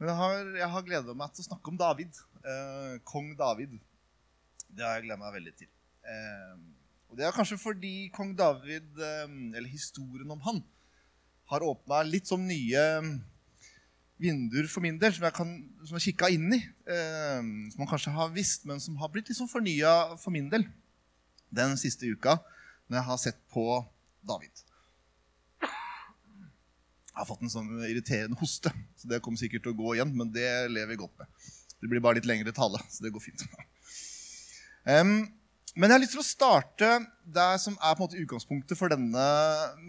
Men jeg har, jeg har gleda meg til å snakke om David. Eh, Kong David. Det har jeg gleda meg veldig til. Eh, og det er kanskje fordi kong David, eh, eller historien om han, har åpna litt som nye vinduer for min del, som jeg, kan, som jeg kikka inn i. Eh, som man kanskje har visst, men som har blitt liksom fornya for min del den siste uka når jeg har sett på David. Har fått en sånn irriterende hoste, så det kommer sikkert til å gå igjen. Men det lever vi godt med. Det blir bare litt lengre tale, så det går fint. Um, men jeg har lyst til å starte der som er på en måte utgangspunktet for denne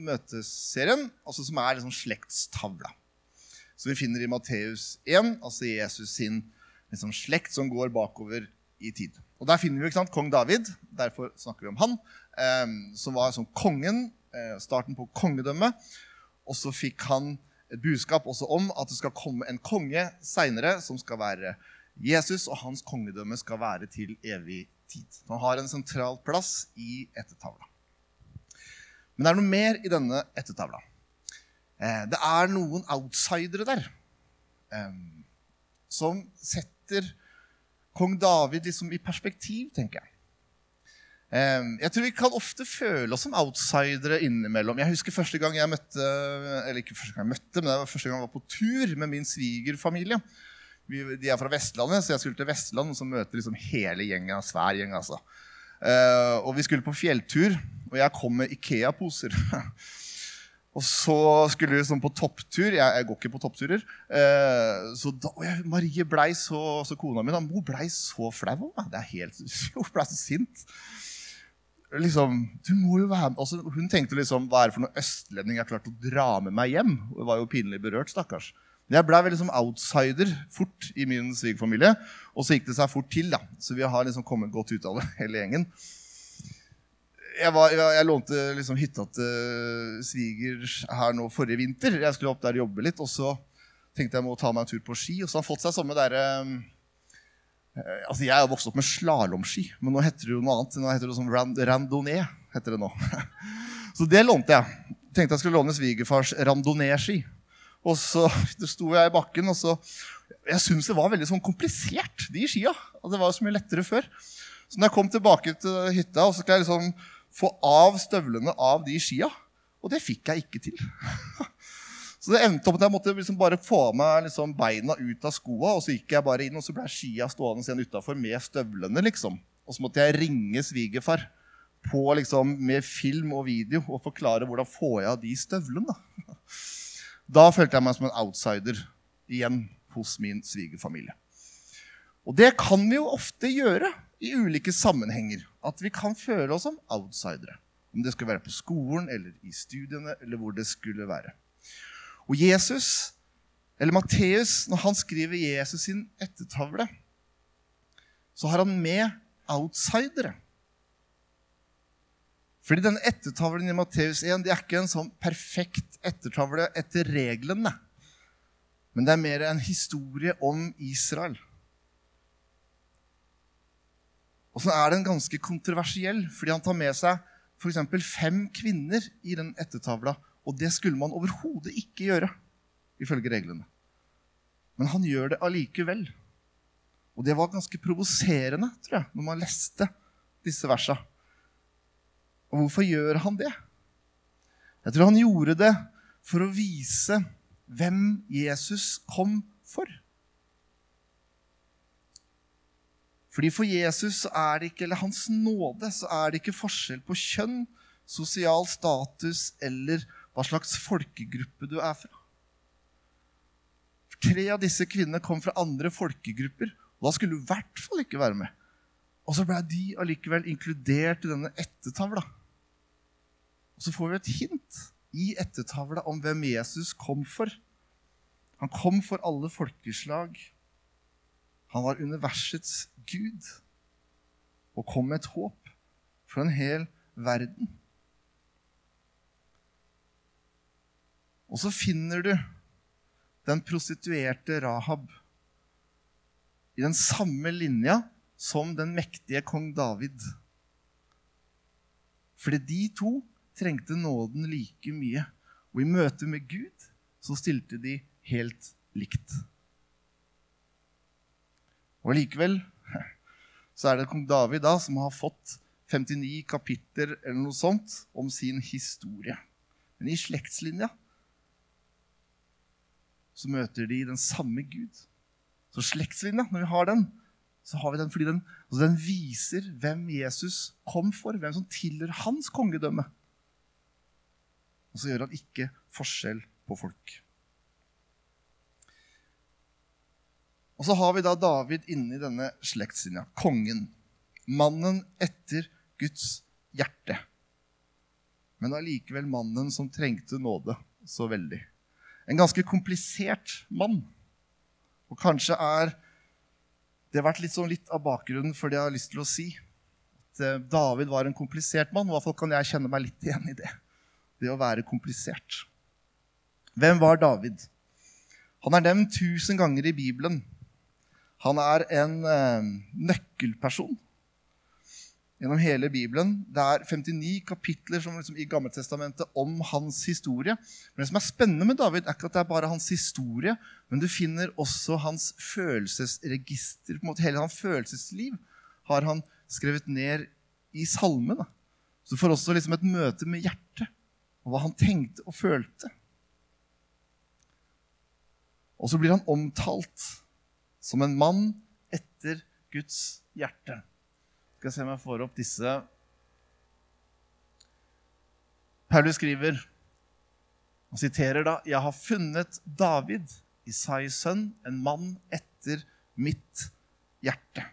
møteserien, altså som er liksom slektstavla. Som vi finner i Matteus 1, altså Jesus sin liksom, slekt som går bakover i tid. Og Der finner vi ikke sant, kong David, derfor snakker vi om han, um, som var sånn kongen, uh, starten på kongedømmet. Og så fikk han et budskap også om at det skal komme en konge seinere som skal være Jesus, og hans kongedømme skal være til evig tid. Han har en sentral plass i ettertavla. Men det er noe mer i denne ettertavla. Eh, det er noen outsidere der eh, som setter kong David liksom i perspektiv, tenker jeg. Ehm, jeg tror vi kan ofte føle oss som outsidere innimellom. Jeg husker første gang jeg møtte eller ikke første gang jeg møtte, men det var første gang jeg var på tur med min svigerfamilie. De er fra Vestlandet, så jeg skulle til Vestland og så møte liksom hele gjengen. Svær gjeng, altså. Ehm, og vi skulle på fjelltur, og jeg kom med Ikea-poser. Og så skulle vi sånn på topptur. Jeg, jeg, går ikke på toppturer. Eh, så da, jeg, Marie blei så, så kona mi da, hun blei så flau. Det er helt, Hun blei så sint liksom, du må jo være med. Altså, hun tenkte liksom, hva er det for noe østlending jeg har klart å dra med meg hjem? Det var jo pinlig berørt, stakkars. Men jeg blei liksom outsider fort i min svigerfamilie. Og så gikk det seg fort til, da. Så vi har liksom kommet godt ut av det, hele gjengen. Jeg, var, jeg, jeg lånte liksom hytta til svigers her nå forrige vinter. Jeg skulle opp der og jobbe litt, og så tenkte jeg må ta meg en tur på ski. Og så har han fått seg sånne derre Eh, altså, Jeg er vokst opp med slalåmski, men nå heter det jo noe annet. Nå heter det sånn randonee. heter det nå. Så det lånte jeg. Tenkte jeg skulle låne svigerfars randonee-ski. Og så sto jeg i bakken, og så Jeg syns det var veldig sånn komplisert, de skia. Det var jo så mye lettere før. Så når jeg kom tilbake til hytta, og så skulle jeg liksom få av støvlene av de skia. Og det fikk jeg ikke til. Så det endte opp at jeg måtte liksom bare få av meg liksom beina ut av skoa, og så gikk jeg bare inn, og så ble skia stående igjen utafor med støvlene. liksom. Og så måtte jeg ringe svigerfar liksom, med film og video og forklare hvordan får jeg av de støvlene. Da. da følte jeg meg som en outsider igjen hos min svigerfamilie. Og det kan vi jo ofte gjøre i ulike sammenhenger. At vi kan føle oss som outsidere. Om det skulle være på skolen eller i studiene eller hvor det skulle være. Og Jesus, eller Matteus, når han skriver Jesus sin ettertavle, så har han med outsidere. Fordi denne ettertavlen i Matteus 1 det er ikke en sånn perfekt ettertavle etter reglene. Men det er mer en historie om Israel. Og så er den ganske kontroversiell, fordi han tar med seg f.eks. fem kvinner i den ettertavla og det skulle man overhodet ikke gjøre, ifølge reglene. Men han gjør det allikevel. Og det var ganske provoserende, tror jeg, når man leste disse versa. Og hvorfor gjør han det? Jeg tror han gjorde det for å vise hvem Jesus kom for. Fordi For Jesus er det ikke, eller hans nåde så er det ikke forskjell på kjønn, sosial status eller hva slags folkegruppe du er fra. Tre av disse kvinnene kom fra andre folkegrupper. og Da skulle du i hvert fall ikke være med. Og så ble de allikevel inkludert i denne ettertavla. Og så får vi et hint i ettertavla om hvem Jesus kom for. Han kom for alle folkeslag. Han var universets gud og kom med et håp for en hel verden. Og så finner du den prostituerte Rahab i den samme linja som den mektige kong David. Fordi de to trengte nåden like mye. Og i møte med Gud så stilte de helt likt. Og likevel så er det kong David da som har fått 59 kapitler eller noe sånt om sin historie. Men i slektslinja så møter de den samme Gud. Så slektslinja, når vi har den, så har vi den fordi den, altså den viser hvem Jesus kom for, hvem som tilhører hans kongedømme. Og så gjør han ikke forskjell på folk. Og så har vi da David inni denne slektslinja. Kongen. Mannen etter Guds hjerte. Men allikevel mannen som trengte nåde så veldig. En ganske komplisert mann. Og kanskje er det har vært litt, sånn litt av bakgrunnen for det jeg har lyst til å si. At eh, David var en komplisert mann. I hvert fall kan jeg kjenne meg litt igjen i det. Det å være komplisert. Hvem var David? Han er nevnt tusen ganger i Bibelen. Han er en eh, nøkkelperson gjennom hele Bibelen. Det er 59 kapitler som liksom, i Gammeltestamentet om hans historie. Men det som er spennende med David, er ikke at det er bare hans historie, men du finner også hans følelsesregister. på en måte Hele hans følelsesliv har han skrevet ned i salmene. Så du får også liksom et møte med hjertet og hva han tenkte og følte. Og så blir han omtalt som en mann etter Guds hjerte. Skal se om jeg får opp disse. Paulus skriver og siterer da Jeg har funnet David, Isais sønn, en mann etter mitt hjerte.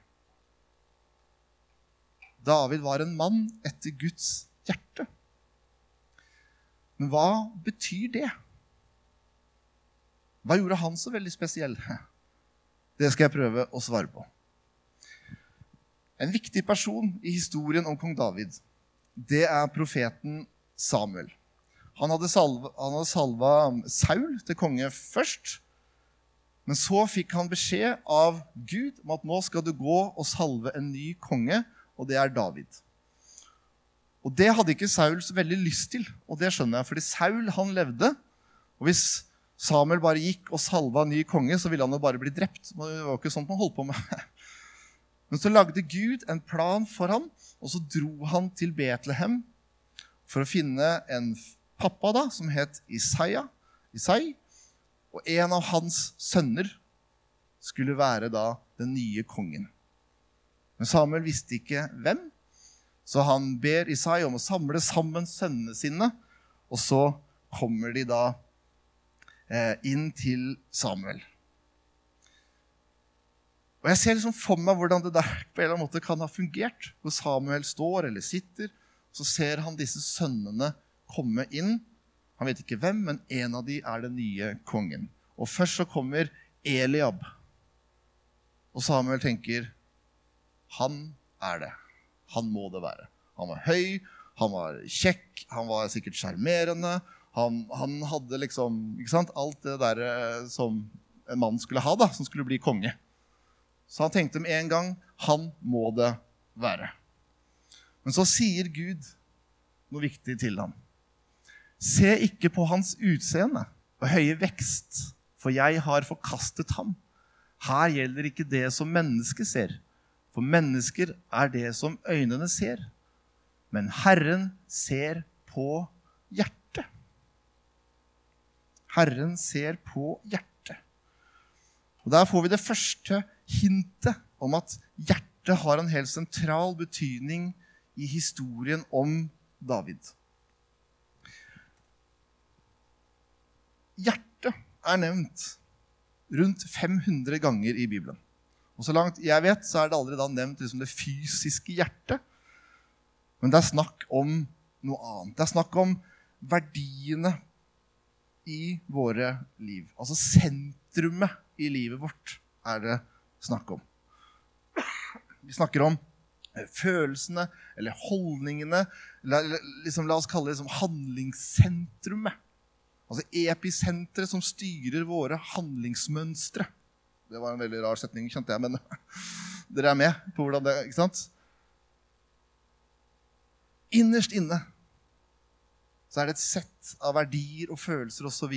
David var en mann etter Guds hjerte. Men hva betyr det? Hva gjorde han så veldig spesiell? Det skal jeg prøve å svare på. En viktig person i historien om kong David, det er profeten Samuel. Han hadde, salva, han hadde salva Saul til konge først. Men så fikk han beskjed av Gud om at nå skal du gå og salve en ny konge, og det er David. Og Det hadde ikke Saul så veldig lyst til, og det skjønner jeg. Fordi Saul han levde, og hvis Samuel bare gikk og salva en ny konge, så ville han jo bare bli drept. Det var jo ikke sånt man holdt på med. Men så lagde Gud en plan for ham, og så dro han til Betlehem for å finne en pappa da, som het Isaiah, Isai. Og en av hans sønner skulle være da den nye kongen. Men Samuel visste ikke hvem, så han ber Isai om å samle sammen sønnene sine. Og så kommer de da eh, inn til Samuel. Og Jeg ser liksom for meg hvordan det der på en eller annen måte kan ha fungert. Hvor Samuel står eller sitter, så ser han disse sønnene komme inn. Han vet ikke hvem, men en av de er den nye kongen. Og først så kommer Eliab. Og Samuel tenker han er det. Han må det være. Han var høy, han var kjekk, han var sikkert sjarmerende. Han, han, hadde liksom ikke sant, alt det der som en mann skulle ha, da, som skulle bli konge. Så han tenkte med en gang han må det være. Men så sier Gud noe viktig til ham. Se ikke på hans utseende og høye vekst, for jeg har forkastet ham. Her gjelder ikke det som mennesket ser, for mennesker er det som øynene ser. Men Herren ser på hjertet. Herren ser på hjertet. Og Der får vi det første hintet om at hjertet har en helt sentral betydning i historien om David. Hjertet er nevnt rundt 500 ganger i Bibelen. Og Så langt jeg vet, så er det aldri da nevnt liksom det fysiske hjertet. Men det er snakk om noe annet. Det er snakk om verdiene i våre liv. Altså sentrumet i livet vårt er det snakke om. Vi snakker om eh, følelsene eller holdningene. La, liksom, la oss kalle det liksom handlingssentrumet. Altså episenteret som styrer våre handlingsmønstre. Det var en veldig rar setning, kjente jeg, men dere er med på hvordan det ikke sant? Innerst inne så er det et sett av verdier og følelser osv.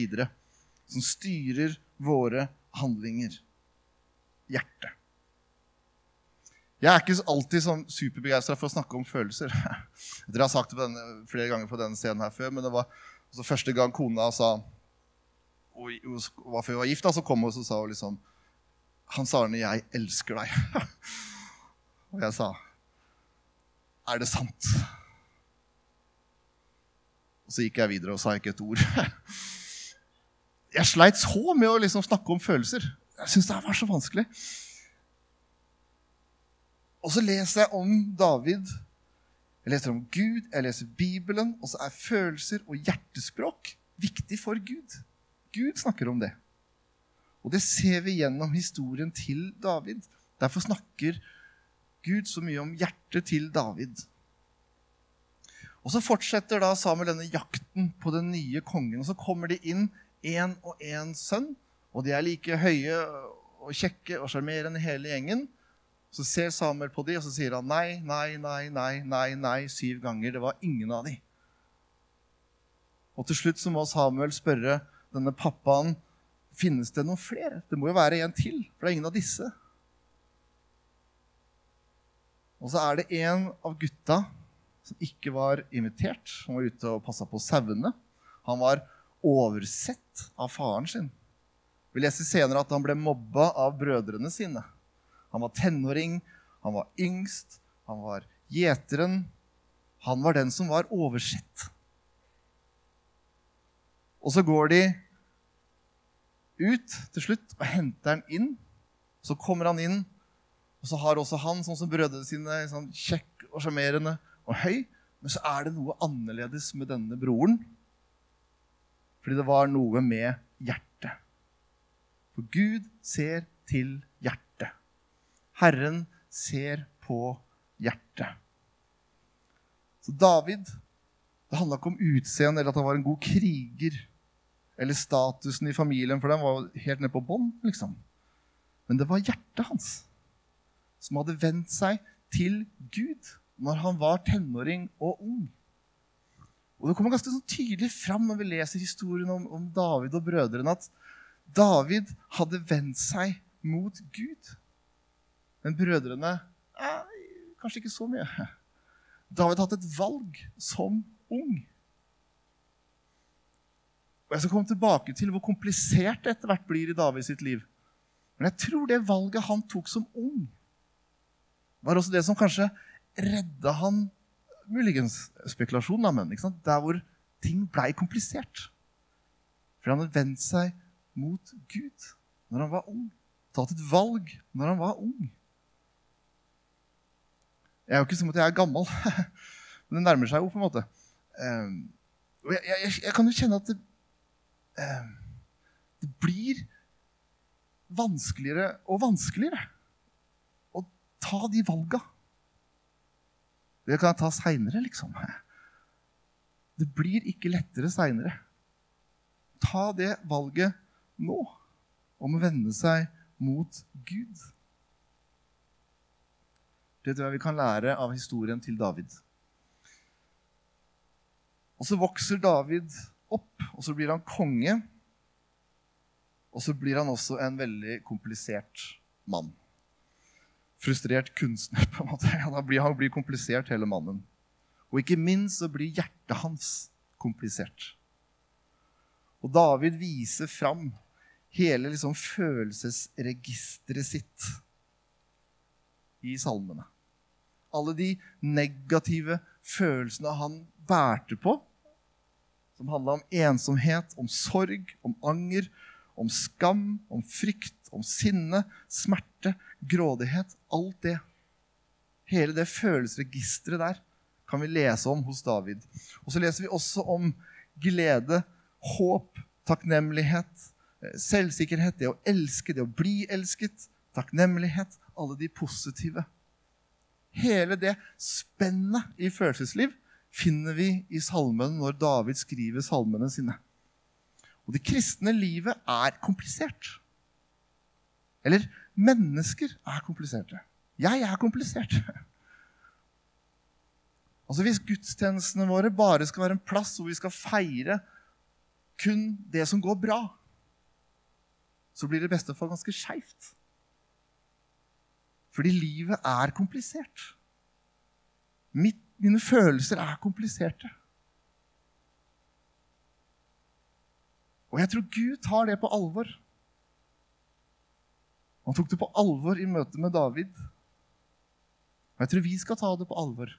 som styrer våre handlinger hjertet. Jeg er ikke alltid sånn superbegeistra for å snakke om følelser. Dere har sagt det denne, flere ganger på denne scenen her før, men det var altså første gang kona sa og var før hun var gift, da, så kom hun og sa hun liksom Hans Arne, jeg elsker deg. og jeg sa Er det sant? Og så gikk jeg videre og sa ikke et ord. jeg sleit så med å liksom snakke om følelser. Jeg syns det var så vanskelig. Og så leser jeg om David. Jeg leser om Gud, jeg leser Bibelen, og så er følelser og hjertespråk viktig for Gud. Gud snakker om det. Og det ser vi gjennom historien til David. Derfor snakker Gud så mye om hjertet til David. Og Så fortsetter da Samuel denne jakten på den nye kongen. og Så kommer det inn én og én sønn, og de er like høye og kjekke og sjarmerende hele gjengen. Så ser Samuel på de, og så sier han nei, nei, nei, nei, nei, nei syv ganger. Det var ingen av de. Og til slutt så må Samuel spørre denne pappaen finnes det noen flere. Det må jo være en til, for det er ingen av disse. Og så er det en av gutta som ikke var invitert. Han var ute og passa på sauene. Han var oversett av faren sin. Vi leser senere at han ble mobba av brødrene sine. Han var tenåring, han var yngst, han var gjeteren. Han var den som var oversett. Og så går de ut til slutt og henter han inn. Så kommer han inn, og så har også han, sånn som brødrene sine, sånn kjekk og sjarmerende og høy. Men så er det noe annerledes med denne broren. Fordi det var noe med hjertet. For Gud ser til hjertet. Herren ser på hjertet. Så David Det handla ikke om utseende eller at han var en god kriger. Eller statusen i familien, for den var helt nede på bånn. Liksom. Men det var hjertet hans som hadde vendt seg til Gud når han var tenåring og ung. Og Det kommer ganske sånn tydelig fram når vi leser historien om, om David og brødrene, at David hadde vendt seg mot Gud. Men brødrene kanskje ikke så mye. David hadde hatt et valg som ung. Og Jeg skal komme tilbake til hvor komplisert det etter hvert blir i David sitt liv. Men jeg tror det valget han tok som ung, var også det som kanskje redda han Muligens spekulasjon, men der hvor ting blei komplisert. For han hadde vendt seg mot Gud når han var ung. Tatt et valg når han var ung. Jeg er jo ikke som at jeg er gammel, men det nærmer seg jo på en måte. Ehm, og jeg, jeg, jeg kan jo kjenne at det, ehm, det blir vanskeligere og vanskeligere å ta de valga. Det kan jeg ta seinere, liksom. Det blir ikke lettere seinere. Ta det valget nå om å vende seg mot Gud. Det tror jeg vi kan lære av historien til David. Og så vokser David opp, og så blir han konge. Og så blir han også en veldig komplisert mann. Frustrert kunstner, på en måte. Da blir han blir komplisert, hele mannen. Og ikke minst så blir hjertet hans komplisert. Og David viser fram hele liksom følelsesregisteret sitt i salmene. Alle de negative følelsene han bærte på, som handla om ensomhet, om sorg, om anger, om skam, om frykt, om sinne, smerte, grådighet. Alt det. Hele det følelsesregisteret der kan vi lese om hos David. Og så leser vi også om glede, håp, takknemlighet, selvsikkerhet, det å elske, det å bli elsket, takknemlighet, alle de positive. Hele det spennet i følelsesliv finner vi i salmen når David skriver salmene sine. Og det kristne livet er komplisert. Eller mennesker er kompliserte. Jeg er komplisert. Altså Hvis gudstjenestene våre bare skal være en plass hvor vi skal feire kun det som går bra, så blir det i beste fall ganske skeivt. Fordi livet er komplisert. Mitt, mine følelser er kompliserte. Og jeg tror Gud tar det på alvor. Han tok det på alvor i møte med David. Og jeg tror vi skal ta det på alvor.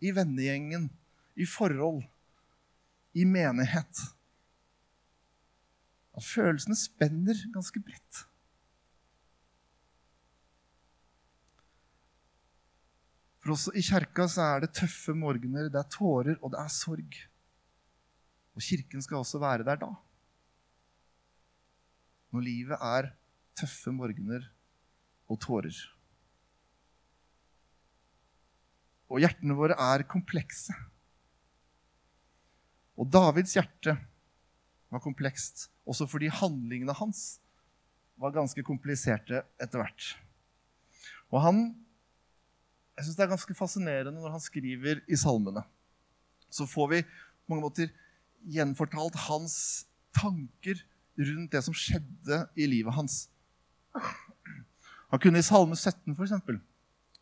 I vennegjengen, i forhold, i menighet. At følelsene spenner ganske bredt. For også i kjerka så er det tøffe morgener, det er tårer, og det er sorg. Og kirken skal også være der da. Når livet er tøffe morgener og tårer. Og hjertene våre er komplekse. Og Davids hjerte var komplekst også fordi handlingene hans var ganske kompliserte etter hvert. Og han jeg synes Det er ganske fascinerende når han skriver i salmene. Så får vi på mange måter gjenfortalt hans tanker rundt det som skjedde i livet hans. Han kunne i Salme 17 for eksempel,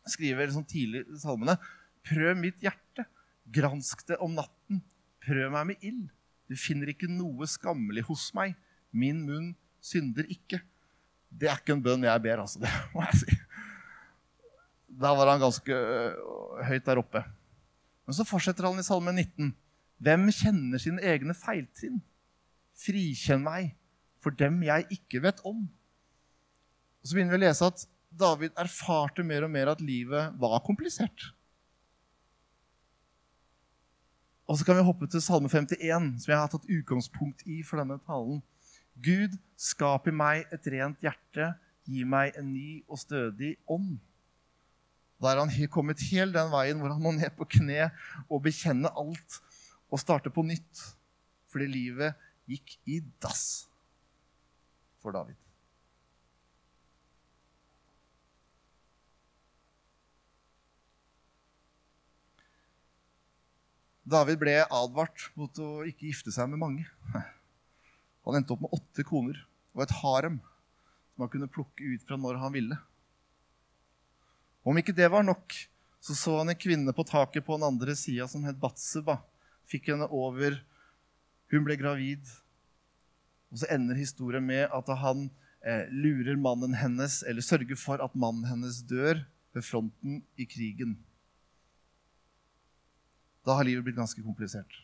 skrive liksom tidlig i salmene Prøv mitt hjerte, gransk det om natten, prøv meg med ild. Du finner ikke noe skammelig hos meg. Min munn synder ikke. Det er ikke en bønn jeg ber, altså. Det må jeg si. Da var han ganske øh, høyt der oppe. Men så fortsetter han i Salme 19. Hvem kjenner sine egne feiltrinn? Frikjenn meg for dem jeg ikke vet om. Og Så begynner vi å lese at David erfarte mer og mer at livet var komplisert. Og så kan vi hoppe til Salme 51, som jeg har tatt utgangspunkt i for denne talen. Gud, skap i meg et rent hjerte, gi meg en ny og stødig ånd. Da er han kommet helt den veien hvor han må ned på kne og bekjenne alt og starte på nytt. Fordi livet gikk i dass for David. David ble advart mot å ikke gifte seg med mange. Han endte opp med åtte koner og et harem som han kunne plukke ut fra når han ville. Om ikke det var nok, så så han en kvinne på taket på den andre sida som het Batseba. Fikk henne over. Hun ble gravid. Og så ender historien med at han eh, lurer mannen hennes, eller sørger for at mannen hennes dør ved fronten i krigen. Da har livet blitt ganske komplisert.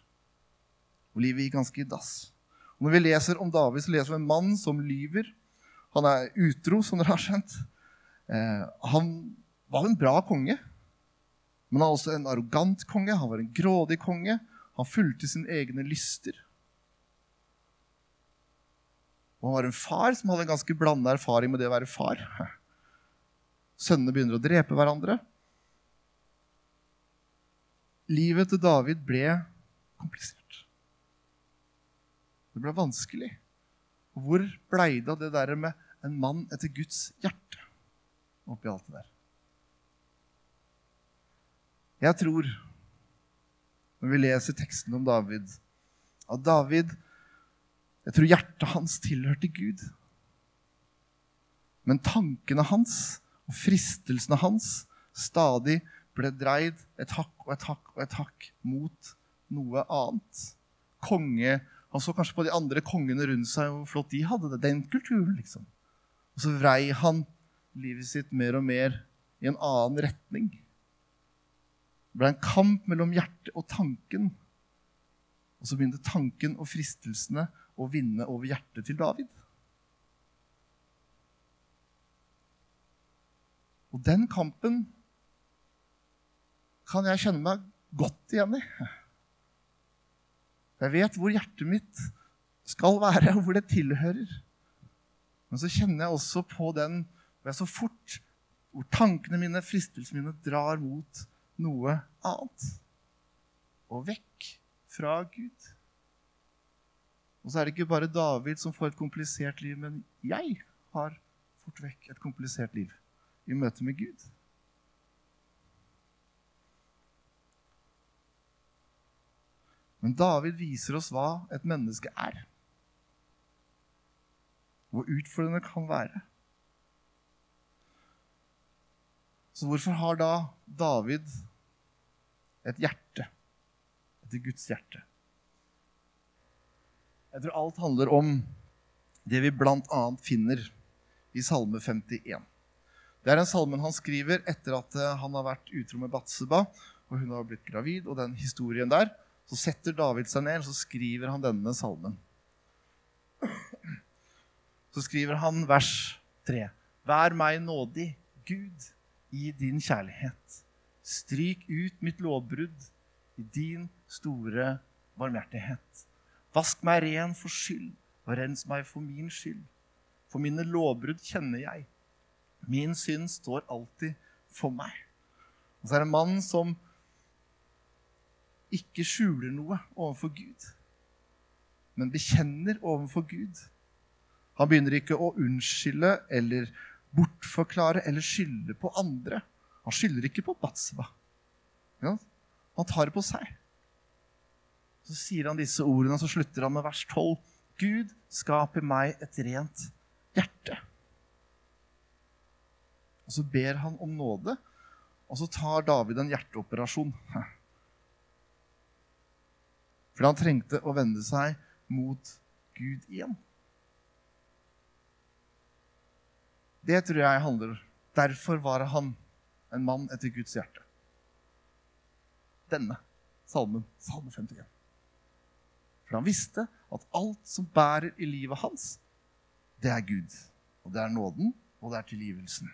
Og livet gikk ganske i dass. Og når vi leser om David, så leser vi en mann som lyver. Han er utro, som dere har skjønt. Eh, han var en bra konge. Men han var også en arrogant konge, han var en grådig konge. Han fulgte sine egne lyster. Og han var en far som hadde en ganske blanda erfaring med det å være far. Sønnene begynner å drepe hverandre. Livet til David ble komplisert. Det ble vanskelig. Hvor blei det av det der med en mann etter Guds hjerte oppi alt det der? Jeg tror, når vi leser teksten om David, at David Jeg tror hjertet hans tilhørte Gud. Men tankene hans og fristelsene hans stadig ble dreid et hakk og et hakk og et hakk mot noe annet. Konge Han så kanskje på de andre kongene rundt seg, hvor flott de hadde det. Den kulturen, liksom. Og så vrei han livet sitt mer og mer i en annen retning. Det ble en kamp mellom hjertet og tanken. Og så begynte tanken og fristelsene å vinne over hjertet til David. Og den kampen kan jeg kjenne meg godt igjen i. Jeg vet hvor hjertet mitt skal være, og hvor det tilhører. Men så kjenner jeg også på den hvor jeg så fort hvor tankene mine, fristelsene mine, drar mot noe annet. Og vekk fra Gud. Og så er det ikke bare David som får et komplisert liv, men jeg har fort vekk et komplisert liv i møte med Gud. Men David viser oss hva et menneske er. Hvor utfordrende det kan være. Så hvorfor har da David et hjerte? Etter Guds hjerte. Jeg tror alt handler om det vi bl.a. finner i Salme 51. Det er den salmen han skriver etter at eh, han har vært utro med Batseba, og hun har blitt gravid, og den historien der. Så setter David seg ned så skriver han denne salmen. Så skriver han vers 3. Vær meg nådig, Gud, i din kjærlighet. Stryk ut mitt lovbrudd i din store barmhjertighet. Vask meg ren for skyld, og rens meg for min skyld. For mine lovbrudd kjenner jeg. Min synd står alltid for meg. Og så er det en mann som ikke skjuler noe overfor Gud, men bekjenner overfor Gud. Han begynner ikke å unnskylde eller bortforklare eller skylde på andre. Han skylder ikke på Batseba. Ja, han tar det på seg. Så sier han disse ordene, og så slutter han med vers 12. Gud skaper meg et rent hjerte. Og så ber han om nåde, og så tar David en hjerteoperasjon. Fordi han trengte å vende seg mot Gud igjen. Det tror jeg handler Derfor var han en mann etter Guds hjerte. Denne salmen, salme 51. For han visste at alt som bærer i livet hans, det er Gud. Og det er nåden, og det er tilgivelsen.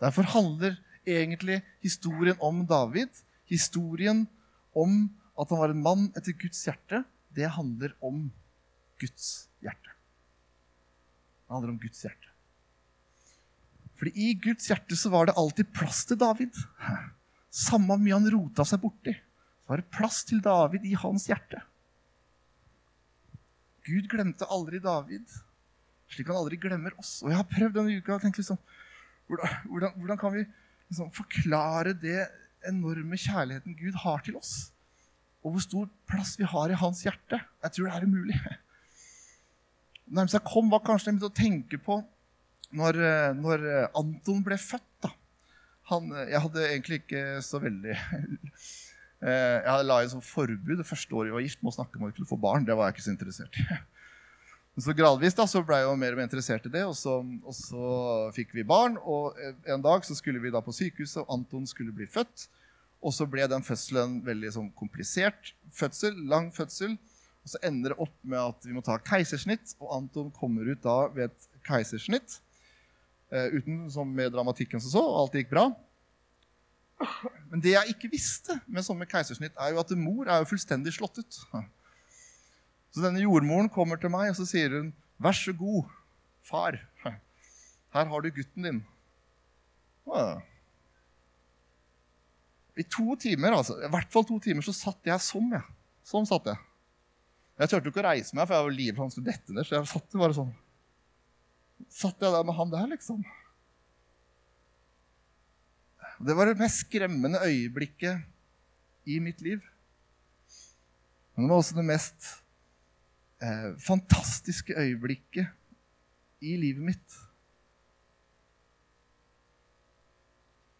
Derfor handler egentlig historien om David, historien om at han var en mann etter Guds hjerte, det handler om Guds hjerte. Det handler om Guds hjerte. Fordi i Guds hjerte så var det alltid plass til David. Samme mye han rota seg borti, så var det plass til David i hans hjerte. Gud glemte aldri David, slik han aldri glemmer oss. Og jeg har prøvd denne uka og tenkt liksom, hvordan, hvordan kan vi liksom forklare det enorme kjærligheten Gud har til oss? Og hvor stor plass vi har i hans hjerte? Jeg tror det er umulig. Nærmest jeg kom, var kanskje jeg å tenke på når, når Anton ble født. da. Han, jeg hadde egentlig ikke så veldig Jeg la inn sånn forbud det første året vi var gift med å snakke om at vi skulle få barn. Det var jeg ikke så interessert i. Men så gradvis da, så ble jeg jo mer og mer interessert i det, og så, og så, fikk vi barn. Og en dag så skulle vi da på sykehuset, og Anton skulle bli født. Og så ble den fødselen veldig sånn komplisert fødsel, lang fødsel. Og så ender det opp med at vi må ta keisersnitt, og Anton kommer ut da ved et keisersnitt. Uh, uten som med dramatikken som så, og alt gikk bra. Men det jeg ikke visste med sånne keisersnitt, er jo at mor er jo fullstendig slått ut. Så denne jordmoren kommer til meg og så sier hun, 'Vær så god, far. Her har du gutten din.' I to timer, altså, i hvert fall to timer, så satt jeg sånn. Ja. Sånn satt jeg. Jeg turte ikke å reise meg, for jeg var livredd han skulle dette ned. Så jeg satt bare sånn. Satt jeg der med han der, liksom. Det var det mest skremmende øyeblikket i mitt liv. Men det var også det mest eh, fantastiske øyeblikket i livet mitt.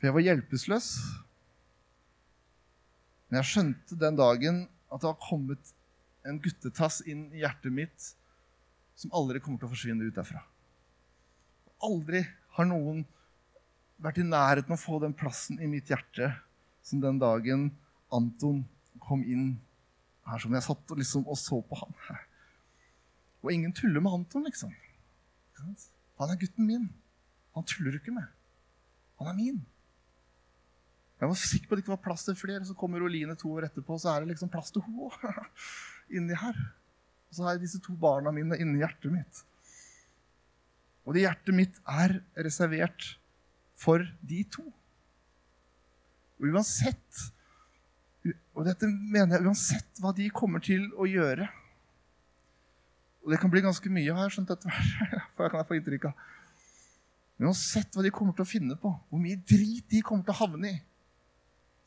For jeg var hjelpeløs. Men jeg skjønte den dagen at det har kommet en guttetass inn i hjertet mitt som aldri kommer til å forsvinne ut derfra. Aldri har noen vært i nærheten av å få den plassen i mitt hjerte som den dagen Anton kom inn her som jeg satt og, liksom, og så på han. Og ingen tuller med Anton, liksom. Han er gutten min. Han tuller du ikke med. Han er min. Jeg var sikker på at det ikke var plass til flere. Så kommer Oline to år etterpå, så er det liksom plass til henne. Inni her. Og så har jeg disse to barna mine inni hjertet mitt. Og det hjertet mitt er reservert for de to. Og uansett Og dette mener jeg uansett hva de kommer til å gjøre og det kan bli ganske mye, har jeg skjønt etter hvert. For jeg kan få inntrykk av. Uansett hva de kommer til å finne på, hvor mye drit de kommer til å havne i,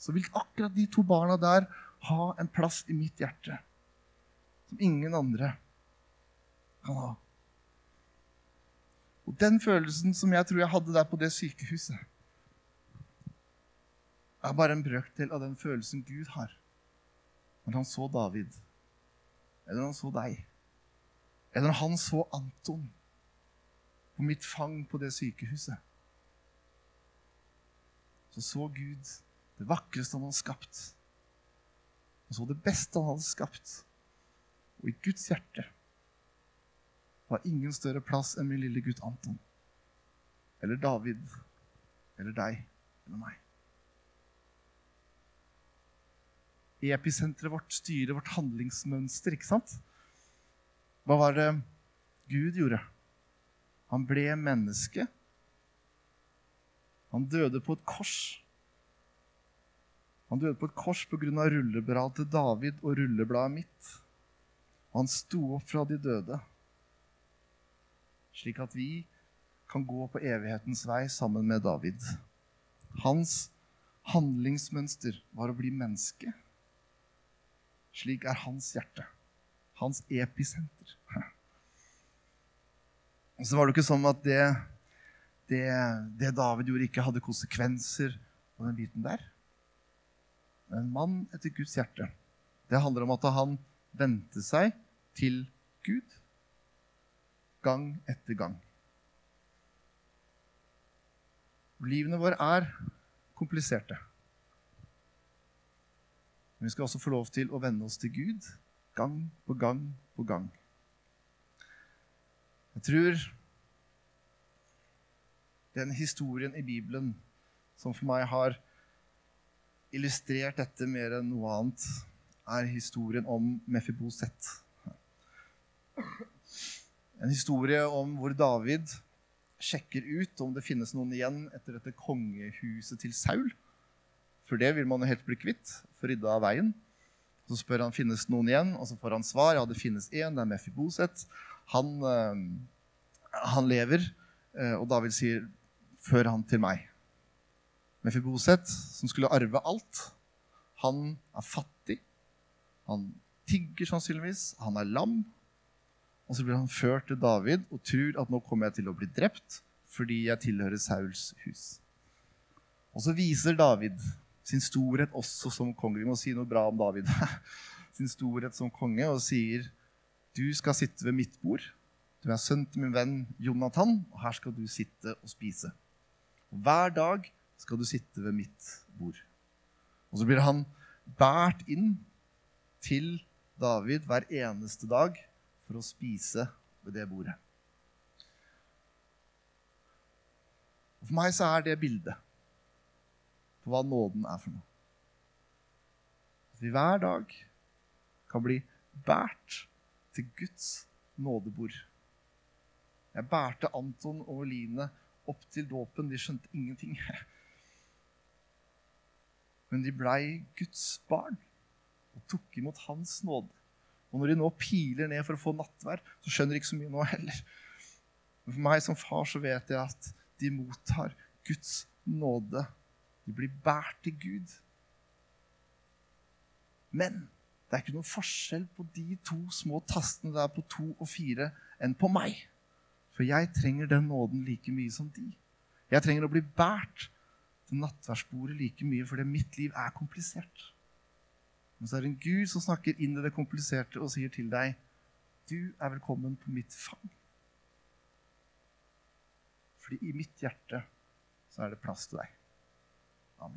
så vil akkurat de to barna der ha en plass i mitt hjerte som ingen andre kan ha. Og den følelsen som jeg tror jeg hadde der på det sykehuset, er bare en brøkdel av den følelsen Gud har når han så David, eller når han så deg, eller når han så Anton på mitt fang på det sykehuset. Så så Gud det vakreste han hadde skapt. Han så det beste han hadde skapt. Og i Guds hjerte var ingen større plass enn min lille gutt Anton. Eller David. Eller deg. Eller meg. Episenteret vårt styrer vårt handlingsmønster, ikke sant? Hva var det Gud gjorde? Han ble menneske. Han døde på et kors. Han døde på et kors pga. rullebladet til David og rullebladet mitt. Og han sto opp fra de døde, slik at vi kan gå på evighetens vei sammen med David. Hans handlingsmønster var å bli menneske. Slik er hans hjerte. Hans episenter. Og så var det ikke sånn at det, det, det David gjorde, ikke hadde konsekvenser på den biten der. En mann etter Guds hjerte. Det handler om at han vendte seg til Gud gang etter gang. Livene våre er kompliserte. Men vi skal også få lov til å venne oss til Gud gang på gang på gang. Jeg tror den historien i Bibelen som for meg har illustrert dette mer enn noe annet, er historien om Mefiboset. En historie om hvor David sjekker ut om det finnes noen igjen etter dette kongehuset til Saul. For det vil man jo helt bli kvitt. Få rydda av veien. Så spør han finnes noen igjen, og så får han svar. Ja, det finnes én. Det er Mefiboset. Han, øh, han lever. Øh, og David sier, 'Før han til meg'. Mefiboset, som skulle arve alt, han er fattig. Han tigger sannsynligvis. Han er lam. Og så blir han ført til David og tror at nå kommer jeg til å bli drept fordi jeg tilhører Sauls hus. Og så viser David sin storhet også som konge. Vi må si noe bra om David. sin storhet som konge og sier, 'Du skal sitte ved mitt bord. Du er sønn til min venn Jonathan, og her skal du sitte og spise.' Og hver dag skal du sitte ved mitt bord. Og så blir han båret inn til David hver eneste dag for å spise ved det bordet. Og for meg så er det bildet på hva nåden er for noe. At vi hver dag kan bli båret til Guds nådebord. Jeg bærte Anton og Line opp til dåpen. De skjønte ingenting. Men de blei Guds barn og tok imot Hans nåde. Og når de nå piler ned for å få nattvær, så skjønner de ikke så mye nå heller. Men for meg som far så vet jeg at de mottar Guds nåde de blir båret til Gud. Men det er ikke noen forskjell på de to små tastene der på to og fire enn på meg. For jeg trenger den nåden like mye som de. Jeg trenger å bli båret til nattverdsbordet like mye fordi mitt liv er komplisert. Men så er det en Gud som snakker inn i det kompliserte og sier til deg du er velkommen på mitt fang. Fordi i mitt hjerte så er det plass til deg.